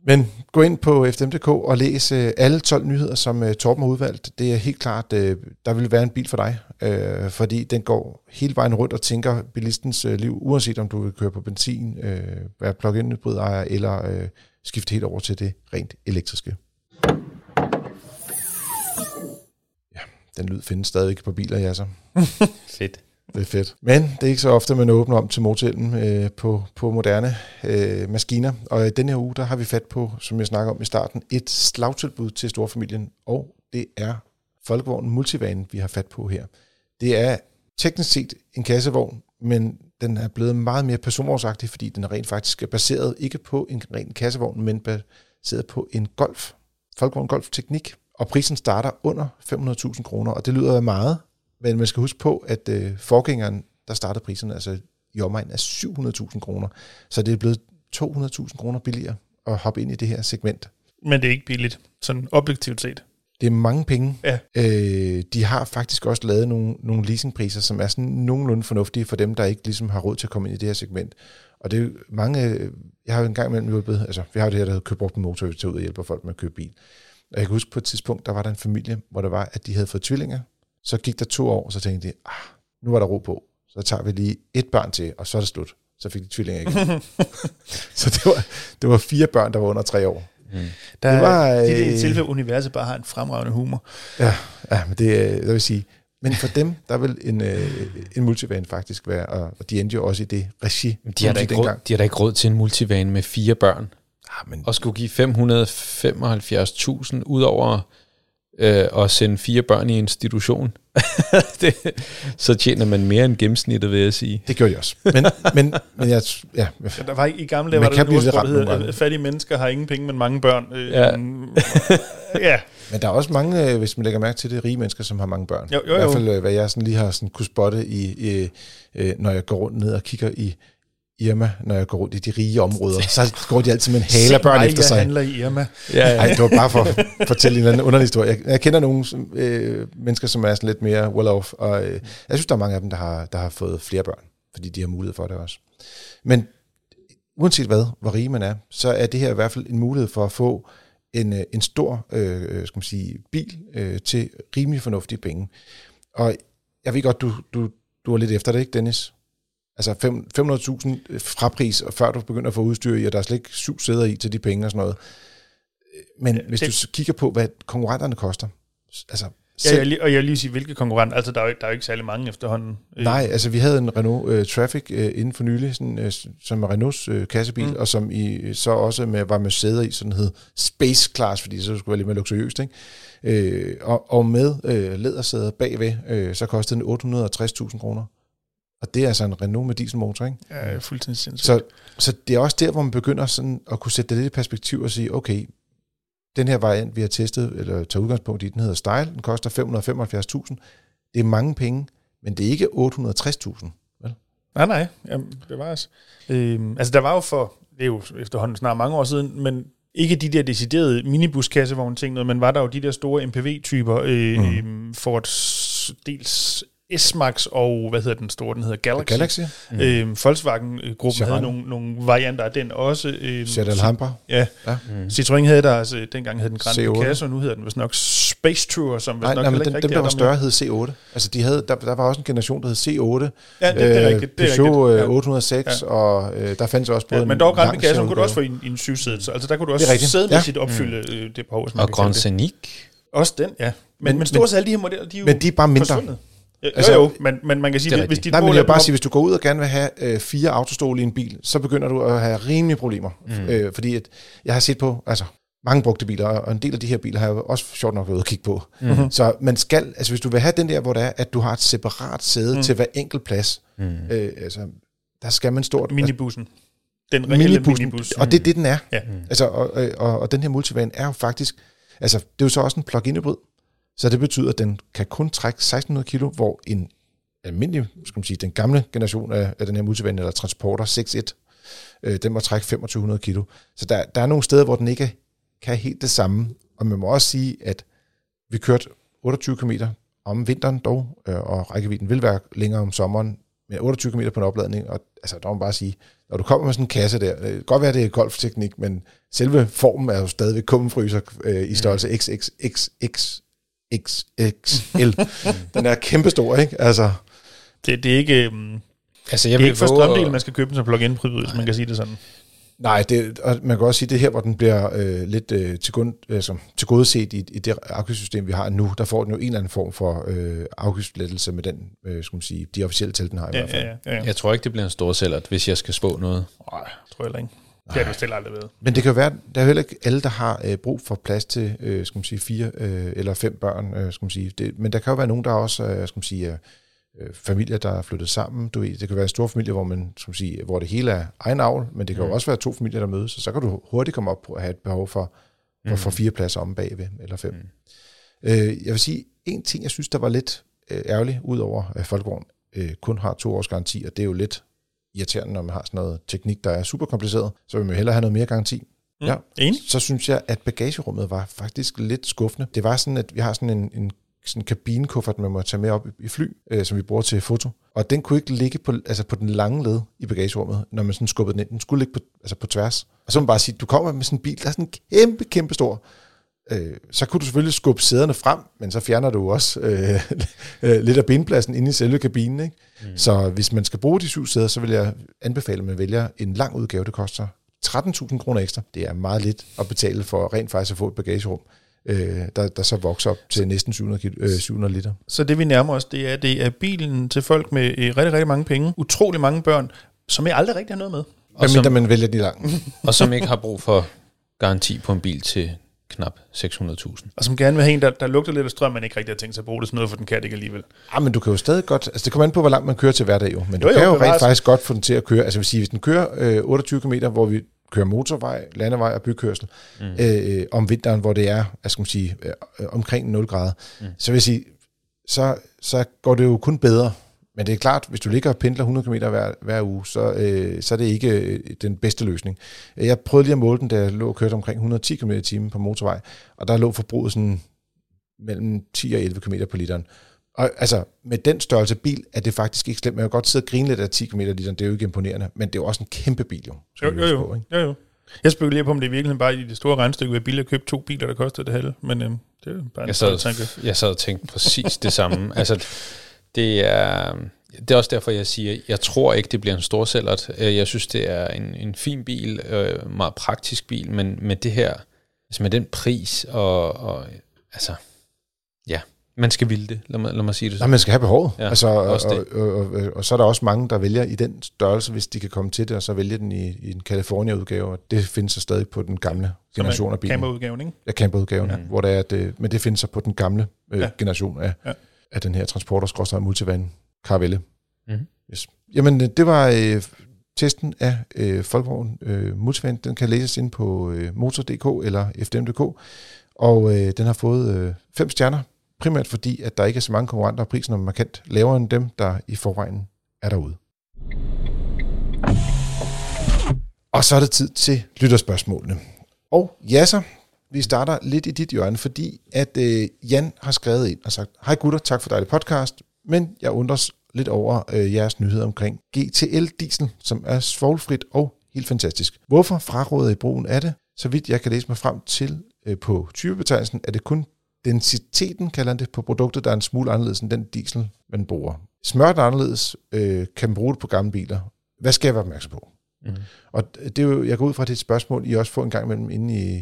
men gå ind på FDM.dk og læs øh, alle 12 nyheder, som øh, Torben har udvalgt. Det er helt klart, øh, der vil være en bil for dig, øh, fordi den går hele vejen rundt og tænker bilistens øh, liv, uanset om du vil køre på benzin, øh, være plug-in hybridejer eller øh, skifte helt over til det rent elektriske. Ja, den lyd findes stadig ikke på biler, ja så. Fedt. Det er fedt. Men det er ikke så ofte, man åbner om til motorhjelmen øh, på, på moderne øh, maskiner. Og i denne her uge, der har vi fat på, som jeg snakker om i starten, et slagtilbud til storfamilien. Og det er Folkevogn Multivan, vi har fat på her. Det er teknisk set en kassevogn, men den er blevet meget mere personvognsagtig, fordi den er rent faktisk baseret ikke på en ren kassevogn, men baseret på en Golf. Folkevogn Golf Teknik. Og prisen starter under 500.000 kroner, og det lyder af meget, men man skal huske på, at øh, forgængeren, der startede priserne altså i omegn af 700.000 kroner. Så det er blevet 200.000 kroner billigere at hoppe ind i det her segment. Men det er ikke billigt, sådan objektivt set. Det er mange penge. Ja. Øh, de har faktisk også lavet nogle, nogle leasingpriser, som er sådan nogenlunde fornuftige for dem, der ikke ligesom har råd til at komme ind i det her segment. Og det er mange, øh, jeg har jo engang imellem hjulpet, altså vi har jo det her, der hedder køb brugt motor, vi tager ud og hjælper folk med at købe bil. Og jeg kan huske på et tidspunkt, der var der en familie, hvor der var, at de havde fået tvillinger. Så gik der to år, og så tænkte de, ah, nu var der ro på. Så tager vi lige et barn til, og så er det slut. Så fik de tvillinger igen. så det var, det var fire børn, der var under tre år. Mm. Der, det var, øh, det er et tilfælde, universet bare har en fremragende humor. Ja, ja men det, det vil sige, men for dem, der vil en, øh, en multivan faktisk være, og de endte jo også i det regi. De har, da ikke, råd, de har da ikke råd til en multivan med fire børn. Ja, men... Og skulle give 575.000 ud over øh, at sende fire børn i institution. det, så tjener man mere end gennemsnittet, vil jeg sige. Det gjorde de også. Men, men, men jeg, ja. ja. Der var i gamle dage, var der en der hedder, fattige mennesker har ingen penge, men mange børn. Øh, ja. ja. Men der er også mange, øh, hvis man lægger mærke til det, rige mennesker, som har mange børn. Jo, jo, jo. I hvert fald, øh, hvad jeg sådan lige har sådan kunne spotte, i, i, øh, når jeg går rundt ned og kigger i Irma, når jeg går rundt i de rige områder. Så går de altid med en hale af børn efter sig. jeg handler i Irma. Ja, ja. Ej, det var bare for at fortælle en eller anden underlig historie. Jeg, jeg kender nogle øh, mennesker, som er sådan lidt mere well-off, og øh, jeg synes, der er mange af dem, der har, der har fået flere børn, fordi de har mulighed for det også. Men uanset hvad, hvor rige man er, så er det her i hvert fald en mulighed for at få en, øh, en stor øh, skal man sige, bil øh, til rimelig fornuftige penge. Og jeg ved godt, du, du, du er lidt efter det, ikke Dennis? Altså 500.000 frapris, og før du begynder at få udstyr i, og der er slet ikke syv sæder i til de penge og sådan noget. Men ja, hvis det, du kigger på, hvad konkurrenterne koster, altså Ja, jeg, og jeg vil lige sige, hvilke konkurrenter, altså der er, jo, der er jo ikke særlig mange efterhånden. Nej, altså vi havde en Renault uh, Traffic uh, inden for nylig, sådan, uh, som er Renaults uh, kassebil, mm. og som i, så også med, var med sæder i, sådan hed Space Class, fordi så skulle være lidt mere luksuriøst, ikke? Uh, og, og med uh, lædersæder bagved, uh, så kostede den 860.000 kroner. Og det er altså en Renault med dieselmotor, ikke? Ja, fuldstændig sindssygt. Så, så det er også der, hvor man begynder sådan at kunne sætte det lidt i perspektiv og sige, okay, den her variant, vi har testet, eller tager udgangspunkt i, den hedder Style, den koster 575.000. Det er mange penge, men det er ikke 860.000, vel? Nej, nej, Jamen, det var altså. Øhm, altså, der var jo for, det er jo efterhånden snart mange år siden, men ikke de der deciderede minibuskassevogn ting, men var der jo de der store MPV-typer, øh, mm. Øhm, for dels S-Max og, hvad hedder den store, den hedder Galaxy. Galaxy. Mm. Øh, Volkswagen-gruppen havde nogle, nogle varianter af den også. Øh, Seat Alhambra. Ja. ja. Mm. Citroën havde der, altså dengang hed den Grand Picasso, og nu hedder den vist nok Space Tour, som nej, nok nej, men den, den der var større, hed C8. Altså de havde, der, der var også en generation, der hed C8. Ja, det, det er øh, rigtigt. Det er Peugeot rigtigt. Ja. 806, ja. og øh, der fandt også både ja, Men dog Grand Picasso kunne du også få en, en syvsædelse. Altså der kunne du også sædmæssigt ja. opfylde mm. det behov. Og Grand Scenic. Også den, ja. Men, men, men stort set alle de her modeller, de er jo Men de er bare mindre. Forsvundet. Jo, altså, jo, men, men man kan sige, hvis dit Nej, men jeg vil bare sige, hvis du går ud og gerne vil have øh, fire autostole i en bil, så begynder du at have rimelige problemer. Mm. Øh, fordi at jeg har set på, altså mange brugte biler, og en del af de her biler har jeg også sjovt nok været ude at kigge på. Mm-hmm. Så man skal, altså hvis du vil have den der, hvor det er, at du har et separat sæde mm. til hver enkelt plads, mm. øh, altså, der skal man stort... Minibussen. Den reelle minibussen, minibus. Og det er det, den er. Ja. Mm. Altså, og, og, og den her multivan er jo faktisk... Altså, det er jo så også en plug-in hybrid. Så det betyder, at den kan kun trække 1600 kilo, hvor en almindelig, skal man sige, den gamle generation af, af den her multivan eller transporter 6.1, øh, den må trække 2500 kilo. Så der, der er nogle steder, hvor den ikke kan helt det samme. Og man må også sige, at vi kørte 28 km om vinteren dog, øh, og rækkevidden vil være længere om sommeren, med 28 km på en opladning, og altså, der må man bare sige, når du kommer med sådan en kasse der, det kan godt være, det er golfteknik, men selve formen er jo stadigvæk kummenfryser øh, i størrelse mm. XXXX XXL. den er kæmpestor, ikke? Altså. Det, det er ikke... Um, altså, jeg det er ikke for strømdelen, man skal købe den som plug-in hvis man kan sige det sådan. Nej, det, og man kan også sige, at det her, hvor den bliver øh, lidt øh, til, grund, altså, til gode set i, i det afgiftssystem, vi har nu, der får den jo en eller anden form for øh, afgiftslettelse med den, øh, skal man sige, de officielle tal, den har i ja, hvert fald. Ja, ja, ja. Jeg tror ikke, det bliver en stor sælger, hvis jeg skal spå noget. Nej, tror jeg ikke. Det har du stille aldrig ved. Men det kan jo være, der er heller ikke alle, der har øh, brug for plads til, øh, skal man sige, fire øh, eller fem børn, øh, skal man sige. Det, men der kan jo være nogen, der også, øh, skal man sige, øh, familier, der er flyttet sammen. Du ved, det kan være en stor familie, hvor, man, skal man sige, hvor det hele er egen avl, men det kan mm. jo også være to familier, der mødes, og så kan du hurtigt komme op på at have et behov for, for, for mm. fire pladser om bagved, eller fem. Mm. Øh, jeg vil sige, en ting, jeg synes, der var lidt øh, ærgerlig, udover at Folkevogn øh, kun har to års garanti, og det er jo lidt irriterende, når man har sådan noget teknik, der er super kompliceret, så vil man hellere have noget mere garanti. Ja. Enig? Så synes jeg, at bagagerummet var faktisk lidt skuffende. Det var sådan, at vi har sådan en, en sådan en kabinekuffert, man må tage med op i, i fly, øh, som vi bruger til foto. Og den kunne ikke ligge på, altså på den lange led i bagagerummet, når man sådan skubbede den ind. Den skulle ligge på, altså på tværs. Og så må man bare sige, du kommer med sådan en bil, der er sådan kæmpe, kæmpe stor. Øh, så kunne du selvfølgelig skubbe sæderne frem, men så fjerner du også øh, øh, lidt af benpladsen inde i selve kabinen. Ikke? Mm. Så hvis man skal bruge de syv sæder, så vil jeg anbefale, at man vælger en lang udgave. Det koster 13.000 kroner ekstra. Det er meget lidt at betale for rent faktisk at få et bagagerum, øh, der, der så vokser op til næsten 700, kilo, øh, 700 liter. Så det vi nærmer os, det er, det er bilen til folk med øh, rigtig, rigtig mange penge, utrolig mange børn, som jeg aldrig rigtig har noget med. Og Hvad mindre som, man vælger de lange. og som ikke har brug for garanti på en bil til knap 600.000. Og som gerne vil have en, der, der lugter lidt af strøm, men ikke rigtig har tænkt sig at bruge det sådan noget, for den kan det ikke alligevel. Ja, men du kan jo stadig godt, altså det kommer an på, hvor langt man kører til hverdag jo, men du Jo, jo, jo, kan jo bevares. rent faktisk godt få den til at køre, altså vil sige, hvis den kører øh, 28 km, hvor vi kører motorvej, landevej og bykørsel, mm. øh, om vinteren, hvor det er, hvad skal man sige, øh, øh, omkring 0 grader, mm. så vil jeg sige, så, så går det jo kun bedre. Men det er klart, hvis du ligger og pendler 100 km hver, hver uge, så, øh, så er det ikke øh, den bedste løsning. Jeg prøvede lige at måle den, da jeg lå og kørte omkring 110 km i timen på motorvej, og der lå forbruget sådan mellem 10 og 11 km på literen. Og altså, med den størrelse bil er det faktisk ikke slemt. Man kan godt sidde og grine lidt af 10 km literen, det er jo ikke imponerende, men det er jo også en kæmpe bil jo. Jo, jo, jo. på, ikke? jo, jo. Jeg spekulerer på, om det i virkeligheden bare i det store regnstykke billigt at købe to biler, der koster det halve. Men øhm, det er bare en Jeg sad, tanke. jeg sad og tænkte præcis det samme. Altså, det er, det er også derfor, jeg siger, jeg tror ikke, det bliver en storsællert. Øh, Jeg synes, det er en, en fin bil, øh, meget praktisk bil, men med det her, altså med den pris, og, og altså, ja, man skal ville det, lad mig, lad mig sige det Nej, sådan. man skal have behovet. Ja, altså, og, og, og, og, og, så er der også mange, der vælger i den størrelse, hvis de kan komme til det, og så vælge den i, i en California-udgave. Og det findes så stadig på den gamle generation af bilen. Camperudgaven, ikke? Ja, camperudgaven, ja. Hvor det er, det, men det findes så på den gamle øh, ja. generation af, Ja. Af den her transporter multivan Caravelle. Mhm. Yes. Jamen, øh, det var øh, testen af øh, Folkevogn øh, Multivan. Den kan læses ind på øh, motor.dk eller fdm.dk, og øh, den har fået øh, fem stjerner, primært fordi, at der ikke er så mange konkurrenter, og prisen er markant lavere end dem, der i forvejen er derude. Og så er det tid til lytterspørgsmålene. Og ja så, vi starter lidt i dit hjørne, fordi at øh, Jan har skrevet ind og sagt, Hej gutter, tak for dejlig podcast, men jeg undres lidt over øh, jeres nyhed omkring GTL Diesel, som er svovlfrit og helt fantastisk. Hvorfor fraråder I brugen af det? Så vidt jeg kan læse mig frem til øh, på typebetegnelsen, er det kun densiteten, kalder det, på produktet, der er en smule anderledes end den diesel, man bruger. Smørt anderledes øh, kan man bruge det på gamle biler. Hvad skal jeg være opmærksom på? Mhm. Og det er jo, jeg går ud fra, at det er et spørgsmål, I også får en gang imellem inde i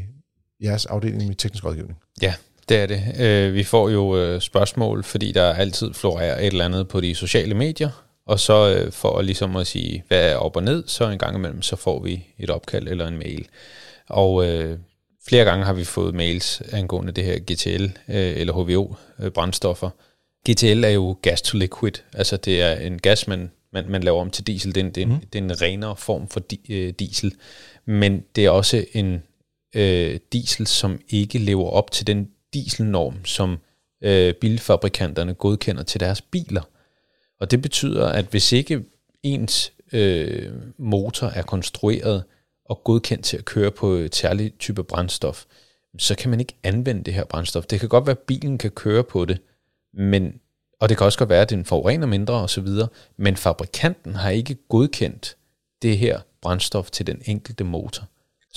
jeres afdeling med teknisk rådgivning. Ja, det er det. Øh, vi får jo øh, spørgsmål, fordi der altid florerer et eller andet på de sociale medier, og så øh, for ligesom at sige, hvad er op og ned, så en gang imellem, så får vi et opkald eller en mail. Og øh, flere gange har vi fået mails angående det her GTL øh, eller HVO-brændstoffer. GTL er jo gas to liquid, altså det er en gas, man, man, man laver om til diesel. Det er en, det er en, det er en renere form for di, øh, diesel, men det er også en øh, diesel, som ikke lever op til den dieselnorm, som øh, bilfabrikanterne godkender til deres biler. Og det betyder, at hvis ikke ens øh, motor er konstrueret og godkendt til at køre på et særligt type brændstof, så kan man ikke anvende det her brændstof. Det kan godt være, at bilen kan køre på det, men, og det kan også godt være, at den forurener mindre osv., men fabrikanten har ikke godkendt det her brændstof til den enkelte motor.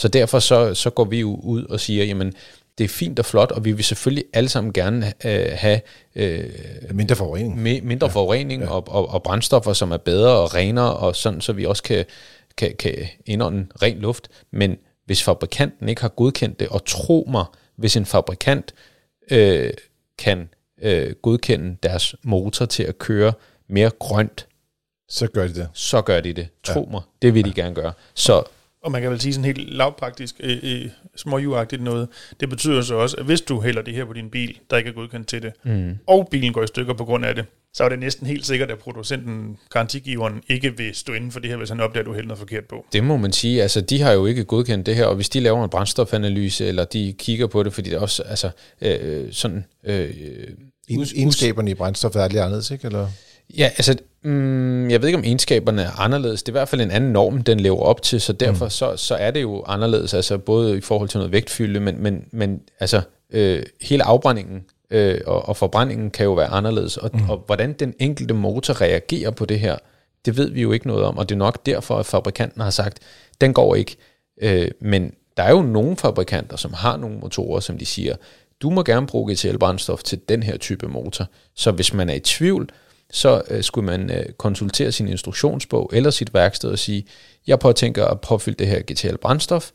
Så derfor så, så går vi jo ud og siger, jamen det er fint og flot, og vi vil selvfølgelig alle sammen gerne øh, have øh, Mindre forurening. mi- mindre ja. forurening ja. Og, og, og brændstoffer, som er bedre og renere, og sådan, så vi også kan, kan, kan indånde ren luft. Men hvis fabrikanten ikke har godkendt det, og tro mig, hvis en fabrikant øh, kan øh, godkende deres motor til at køre mere grønt, Så gør de det. så gør de det. Tro ja. mig, det vil de gerne gøre. Så Og man kan vel sige sådan helt lavpraktisk, øh, øh, småjugagtigt noget. Det betyder så også, at hvis du hælder det her på din bil, der ikke er godkendt til det, mm. og bilen går i stykker på grund af det, så er det næsten helt sikkert, at producenten, garantigiveren, ikke vil stå inden for det her, hvis han opdager, at du hælder noget forkert på. Det må man sige. Altså, de har jo ikke godkendt det her, og hvis de laver en brændstofanalyse, eller de kigger på det, fordi det er også altså, øh, sådan... Øh, En, us- egenskaberne i brændstoffet er lidt anderledes, ikke? Eller? Ja, altså, mm, jeg ved ikke, om egenskaberne er anderledes. Det er i hvert fald en anden norm, den lever op til, så derfor mm. så, så er det jo anderledes, altså både i forhold til noget vægtfylde, men, men, men altså, øh, hele afbrændingen øh, og, og forbrændingen kan jo være anderledes, og, mm. og hvordan den enkelte motor reagerer på det her, det ved vi jo ikke noget om, og det er nok derfor, at fabrikanten har sagt, den går ikke. Øh, men der er jo nogle fabrikanter, som har nogle motorer, som de siger, du må gerne bruge GTL-brændstof til den her type motor. Så hvis man er i tvivl, så øh, skulle man øh, konsultere sin instruktionsbog eller sit værksted og sige, jeg påtænker at påfylde det her GTL-brændstof,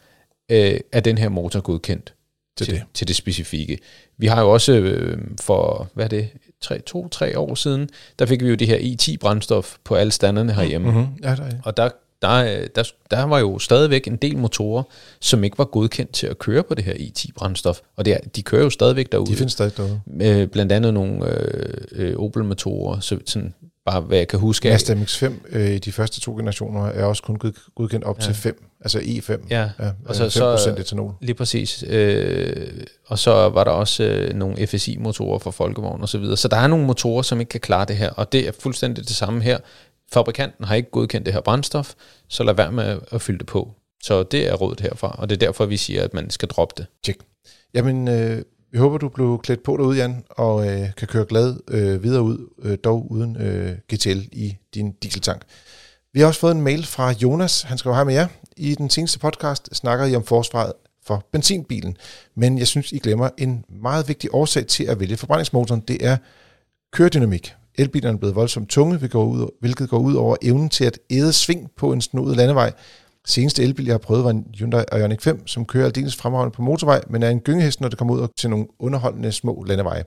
øh, er den her motor godkendt til, til, det. til det specifikke. Vi har jo også øh, for, hvad er det, tre, to-tre år siden, der fik vi jo det her i10-brændstof på alle standerne herhjemme. Mm-hmm. Ja, der er. Og der der, der, der var jo stadigvæk en del motorer, som ikke var godkendt til at køre på det her i10-brændstof. Og det er, de kører jo stadigvæk derude. De findes stadig derude. Øh, blandt andet nogle øh, øh, Opel-motorer, så sådan bare hvad jeg kan huske. Mazda MX-5 øh, de første to generationer er også kun godkendt op ja. til 5, altså E5. Ja, ja og så, 5% så, etanol. Lige præcis. Øh, og så var der også øh, nogle FSI-motorer for folkevogn og så videre. Så der er nogle motorer, som ikke kan klare det her, og det er fuldstændig det samme her fabrikanten har ikke godkendt det her brændstof, så lad være med at fylde det på. Så det er rådet herfra, og det er derfor, vi siger, at man skal droppe det. Tjek. Jamen, øh, vi håber, du blev klædt på derude, Jan, og øh, kan køre glad øh, videre ud, øh, dog uden øh, GTL i din dieseltank. Vi har også fået en mail fra Jonas. Han skriver, hej med jer. I den seneste podcast snakker I om forsvaret for benzinbilen, men jeg synes, I glemmer en meget vigtig årsag til at vælge forbrændingsmotoren. Det er køredynamik. Elbilerne blevet voldsomt tunge, hvilket går ud over evnen til at æde sving på en snodet landevej. Seneste elbil, jeg har prøvet, var en Hyundai Ioniq 5, som kører aldeles fremragende på motorvej, men er en gyngehest, når det kommer ud til nogle underholdende små landeveje.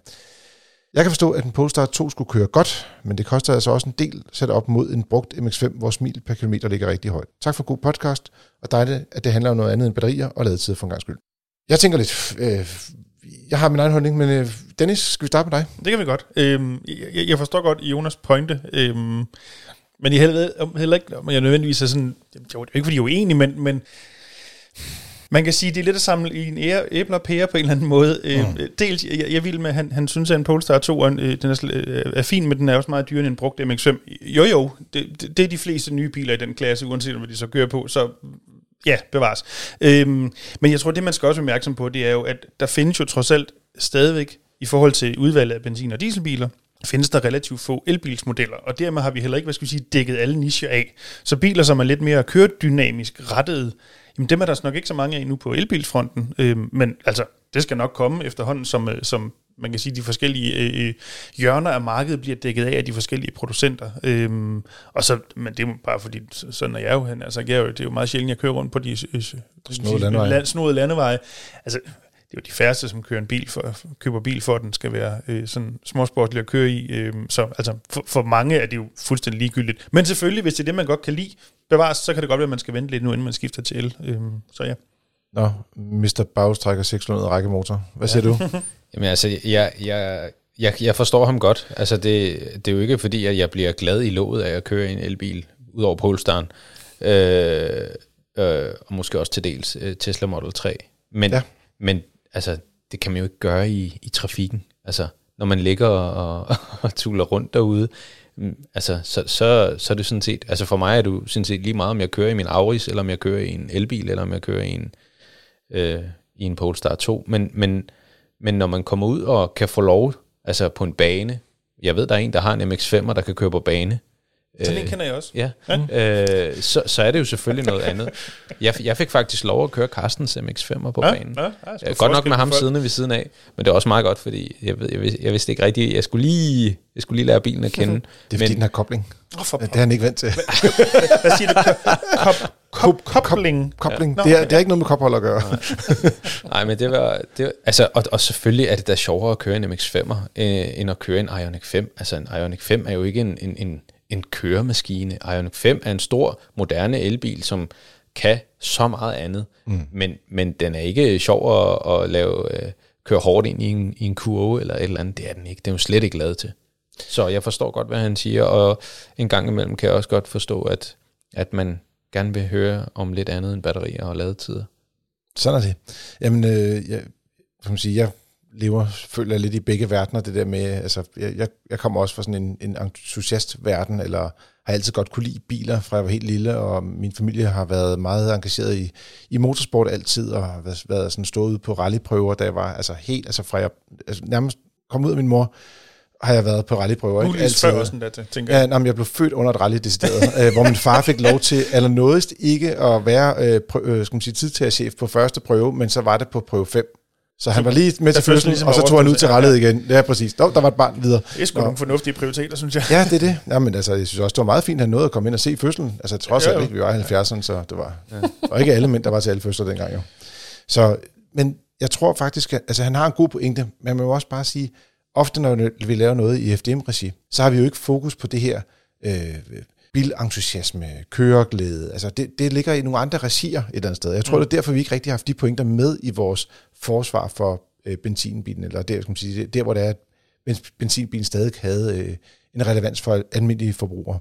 Jeg kan forstå, at en Polestar 2 skulle køre godt, men det koster altså også en del sat op mod en brugt MX-5, hvor smil per kilometer ligger rigtig højt. Tak for god podcast, og dejligt, at det handler om noget andet end batterier og ladetid for en gang skyld. Jeg tænker lidt, øh, jeg har min egen holdning, men øh, Dennis, skal vi starte med dig? Det kan vi godt. Øhm, jeg, jeg forstår godt Jonas pointe, øhm, men jeg heller, heller ikke, om jeg nødvendigvis er sådan, det er jo ikke fordi jeg er uenig, men, men man kan sige, det er lidt at samle i en ære, æble og pære på en eller anden måde. Øh, mm. Dels, jeg, jeg vil med, han, han synes, at en Polestar 2 er, den er, øh, er fin, men den er også meget dyrere end en brugt MX-5. Jo jo, det, det, det er de fleste nye biler i den klasse, uanset hvad de så kører på, så Ja, bevares. Øhm, men jeg tror, det man skal også være opmærksom på, det er jo, at der findes jo trods alt stadigvæk, i forhold til udvalget af benzin- og dieselbiler, findes der relativt få elbilsmodeller, og dermed har vi heller ikke, hvad skal vi sige, dækket alle nicher af. Så biler, som er lidt mere køredynamisk rettede, jamen dem er der nok ikke så mange af nu på elbilsfronten, øhm, men altså, det skal nok komme efterhånden, som, øh, som man kan sige, de forskellige øh, øh, hjørner af markedet bliver dækket af af de forskellige producenter. Øhm, og så, men det er bare fordi, sådan er jeg jo hen. Altså, jeg er jo, det er jo meget sjældent, jeg kører rundt på de øh, snode landeveje. Land, snode landeveje. Altså, det er jo de færreste, som kører en bil for, køber bil for, at den skal være øh, sådan småsportlig at køre i. Øh, så altså, for, for mange er det jo fuldstændig ligegyldigt. Men selvfølgelig, hvis det er det, man godt kan lide, bevares, så kan det godt være, at man skal vente lidt nu, inden man skifter til el. Øh, så ja. Nå, Mr. Baus trækker 600 rækkemotor. Hvad siger ja. du? Jamen altså, jeg, jeg, jeg, jeg forstår ham godt. Altså, det, det er jo ikke fordi, at jeg bliver glad i låget af at køre en elbil, ud over Polestaren. Øh, øh, og måske også til dels øh, Tesla Model 3. Men, ja. men altså, det kan man jo ikke gøre i, i trafikken. Altså, når man ligger og, og, og tuller rundt derude, mm, altså, så, så, så er det sådan set, altså for mig er det sådan set lige meget, om jeg kører i min Auris, eller om jeg kører i en elbil, eller om jeg kører i en, øh, i en Polestar 2. Men, men, men når man kommer ud og kan få lov, altså på en bane, jeg ved, der er en, der har en MX-5'er, der kan køre på bane, så den øh, kender jeg også. Ja, ja. Øh, så, så er det jo selvfølgelig noget andet. Jeg, jeg fik faktisk lov at køre Carstens MX-5'er på ja, banen. Ja, ja, godt nok med ham siddende ved siden af, men det er også meget godt, fordi jeg, ved, jeg, vidste, jeg vidste ikke rigtigt, jeg skulle lige, jeg skulle lige lære bilen at kende. Det er fordi, men, den har kobling. Oh, for, det er han ikke vant til. Hvad siger du? Kop, kop, kobling? Kobling. Ja. Det, er, det er ikke noget med kophold at gøre. Nej, men det var... Det var altså, og, og selvfølgelig er det da sjovere at køre en MX-5'er, øh, end at køre en Ioniq 5. Altså, en Ioniq 5 er jo ikke en, en, en en køremaskine. Ioniq 5 er en stor, moderne elbil, som kan så meget andet, mm. men, men den er ikke sjov at, at lave, øh, køre hårdt ind i en, i en kurve eller et eller andet. Det er den ikke. Det er jo slet ikke lavet til. Så jeg forstår godt, hvad han siger, og en gang imellem kan jeg også godt forstå, at, at man gerne vil høre om lidt andet end batterier og ladetider. Sådan er det. Jamen, øh, jeg, som sige, jeg lever, føler jeg lidt i begge verdener, det der med, altså, jeg, jeg, kommer også fra sådan en, en entusiast-verden, eller har altid godt kunne lide biler, fra jeg var helt lille, og min familie har været meget engageret i, i motorsport altid, og har været, været sådan stået ude på rallyprøver, da jeg var altså helt, altså fra jeg altså, nærmest kom ud af min mor, har jeg været på rallyprøver. Er lige før sådan der, tænker jeg. Ja, nej, jeg blev født under et rally decideret, øh, hvor min far fik lov til allernådigst ikke at være øh, prø- øh, skal man sige, tidtagerchef på første prøve, men så var det på prøve 5. Så han var lige med til fødslen, ligesom og så tog han ud til rallet igen. Ja, præcis. Der, der var et barn videre. Det er sgu nogle fornuftige prioriteter, synes jeg. Ja, det er det. Ja, men altså, jeg synes også, det var meget fint, at han nåede at komme ind og se fødslen. Altså, trods alt ikke, vi var i 70'erne, så det var... Ja. Og ikke alle mænd, der var til alle fødsler dengang, jo. Så, men jeg tror faktisk, at altså, han har en god pointe, men man må også bare sige, ofte når vi laver noget i FDM-regi, så har vi jo ikke fokus på det her øh, bilentusiasme, køreglæde. Altså det, det ligger i nogle andre regier et eller andet sted. Jeg tror, mm. det er derfor, vi ikke rigtig har haft de pointer med i vores forsvar for øh, benzinbilen, eller der, skal man sige, der, hvor det er, at benzinbilen stadig havde øh, en relevans for almindelige forbrugere.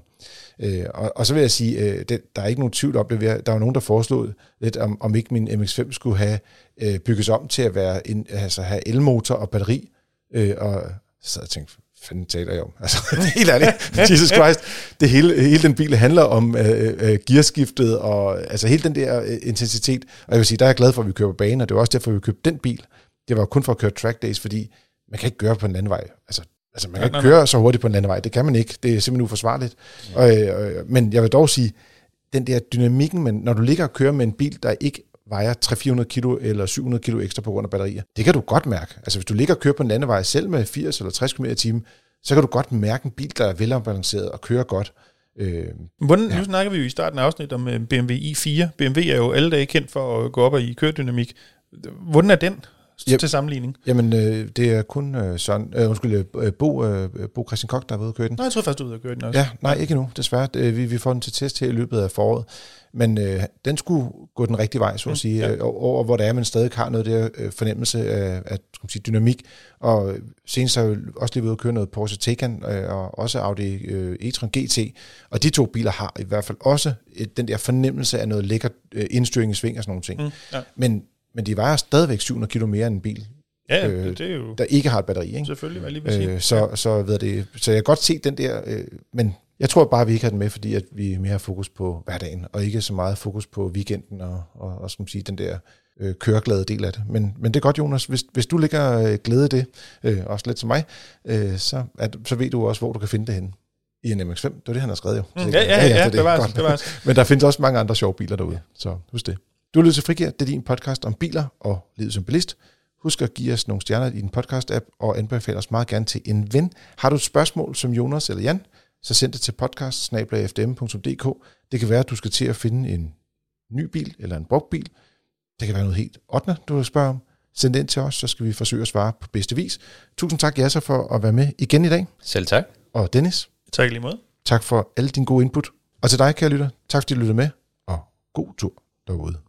Øh, og, og så vil jeg sige, øh, det, der er ikke nogen tvivl om det. Der var nogen, der foreslog lidt, om, om ikke min MX-5 skulle have øh, bygges om til at være en, altså have elmotor og batteri, Øh, og så jeg tænkte, fanden taler jeg om? Altså, det helt ærligt. Jesus Christ. Det hele, hele den bil handler om øh, øh, gearskiftet, og altså hele den der øh, intensitet. Og jeg vil sige, der er jeg glad for, at vi kører på banen, og det var også derfor, vi købte den bil. Det var kun for at køre track days, fordi man kan ikke gøre på en anden vej. Altså, altså man kan ikke køre så hurtigt på en anden vej. Det kan man ikke. Det er simpelthen uforsvarligt. Ja. Og, øh, men jeg vil dog sige, den der dynamikken, men når du ligger og kører med en bil, der ikke vejer 300-400 kilo eller 700 kilo ekstra på grund af batterier. Det kan du godt mærke. Altså hvis du ligger og kører på en landevej selv med 80 eller 60 km i timen, så kan du godt mærke en bil, der er velafbalanceret og kører godt. Øh, Hvordan, ja. Nu snakker vi jo i starten af afsnittet om øh, BMW i4. BMW er jo alle dage kendt for at gå op i køredynamik. Hvordan er den? yep. til sammenligning? Jamen, øh, det er kun øh, sådan, øh, undskyld, øh, Bo, øh, Bo Christian Kok, der er ved at køre den. Nej, jeg tror først, du er ved at køre den også. Ja, nej, ikke nu, desværre. Det, vi, vi får den til test her i løbet af foråret. Men øh, den skulle gå den rigtige vej, så at sige, ja. øh, over hvor der er, man stadig har noget der øh, fornemmelse af, af skal man sige, dynamik. Og senest har jeg også lige ved at køre noget Porsche Taycan øh, og også Audi øh, e-tron GT. Og de to biler har i hvert fald også et, den der fornemmelse af noget lækker øh, indstyring i sving og sådan nogle ting. Mm, ja. Men men de vejer stadigvæk 700 kilo mere end en bil, ja, øh, det er jo der ikke har et batteri. Ikke? Selvfølgelig, hvad lige vil sige. Øh, så, så, ved det, så jeg kan godt se den der, øh, men jeg tror bare, vi ikke har den med, fordi at vi er mere fokus på hverdagen, og ikke så meget fokus på weekenden og, og, og man sige, den der øh, køreglade del af det. Men, men det er godt, Jonas, hvis, hvis du ligger øh, glæde i det, øh, også lidt som mig, øh, så, at, så ved du også, hvor du kan finde det henne i en MX-5. Det var det, han har skrevet jo. Mm, ja, ja, ja, ja, ja, det, det, var det, det var Men der findes også mange andre sjove biler derude, så husk det. Du lytter til Frigir, det er din podcast om biler og livet som bilist. Husk at give os nogle stjerner i din podcast-app, og anbefale os meget gerne til en ven. Har du et spørgsmål som Jonas eller Jan, så send det til podcast Det kan være, at du skal til at finde en ny bil eller en brugt bil. Det kan være noget helt 8. du vil spørge om. Send det ind til os, så skal vi forsøge at svare på bedste vis. Tusind tak, Jasser, for at være med igen i dag. Selv tak. Og Dennis. Tak lige måde. Tak for alle dine gode input. Og til dig, kære lytter, tak fordi du lyttede med, og god tur derude.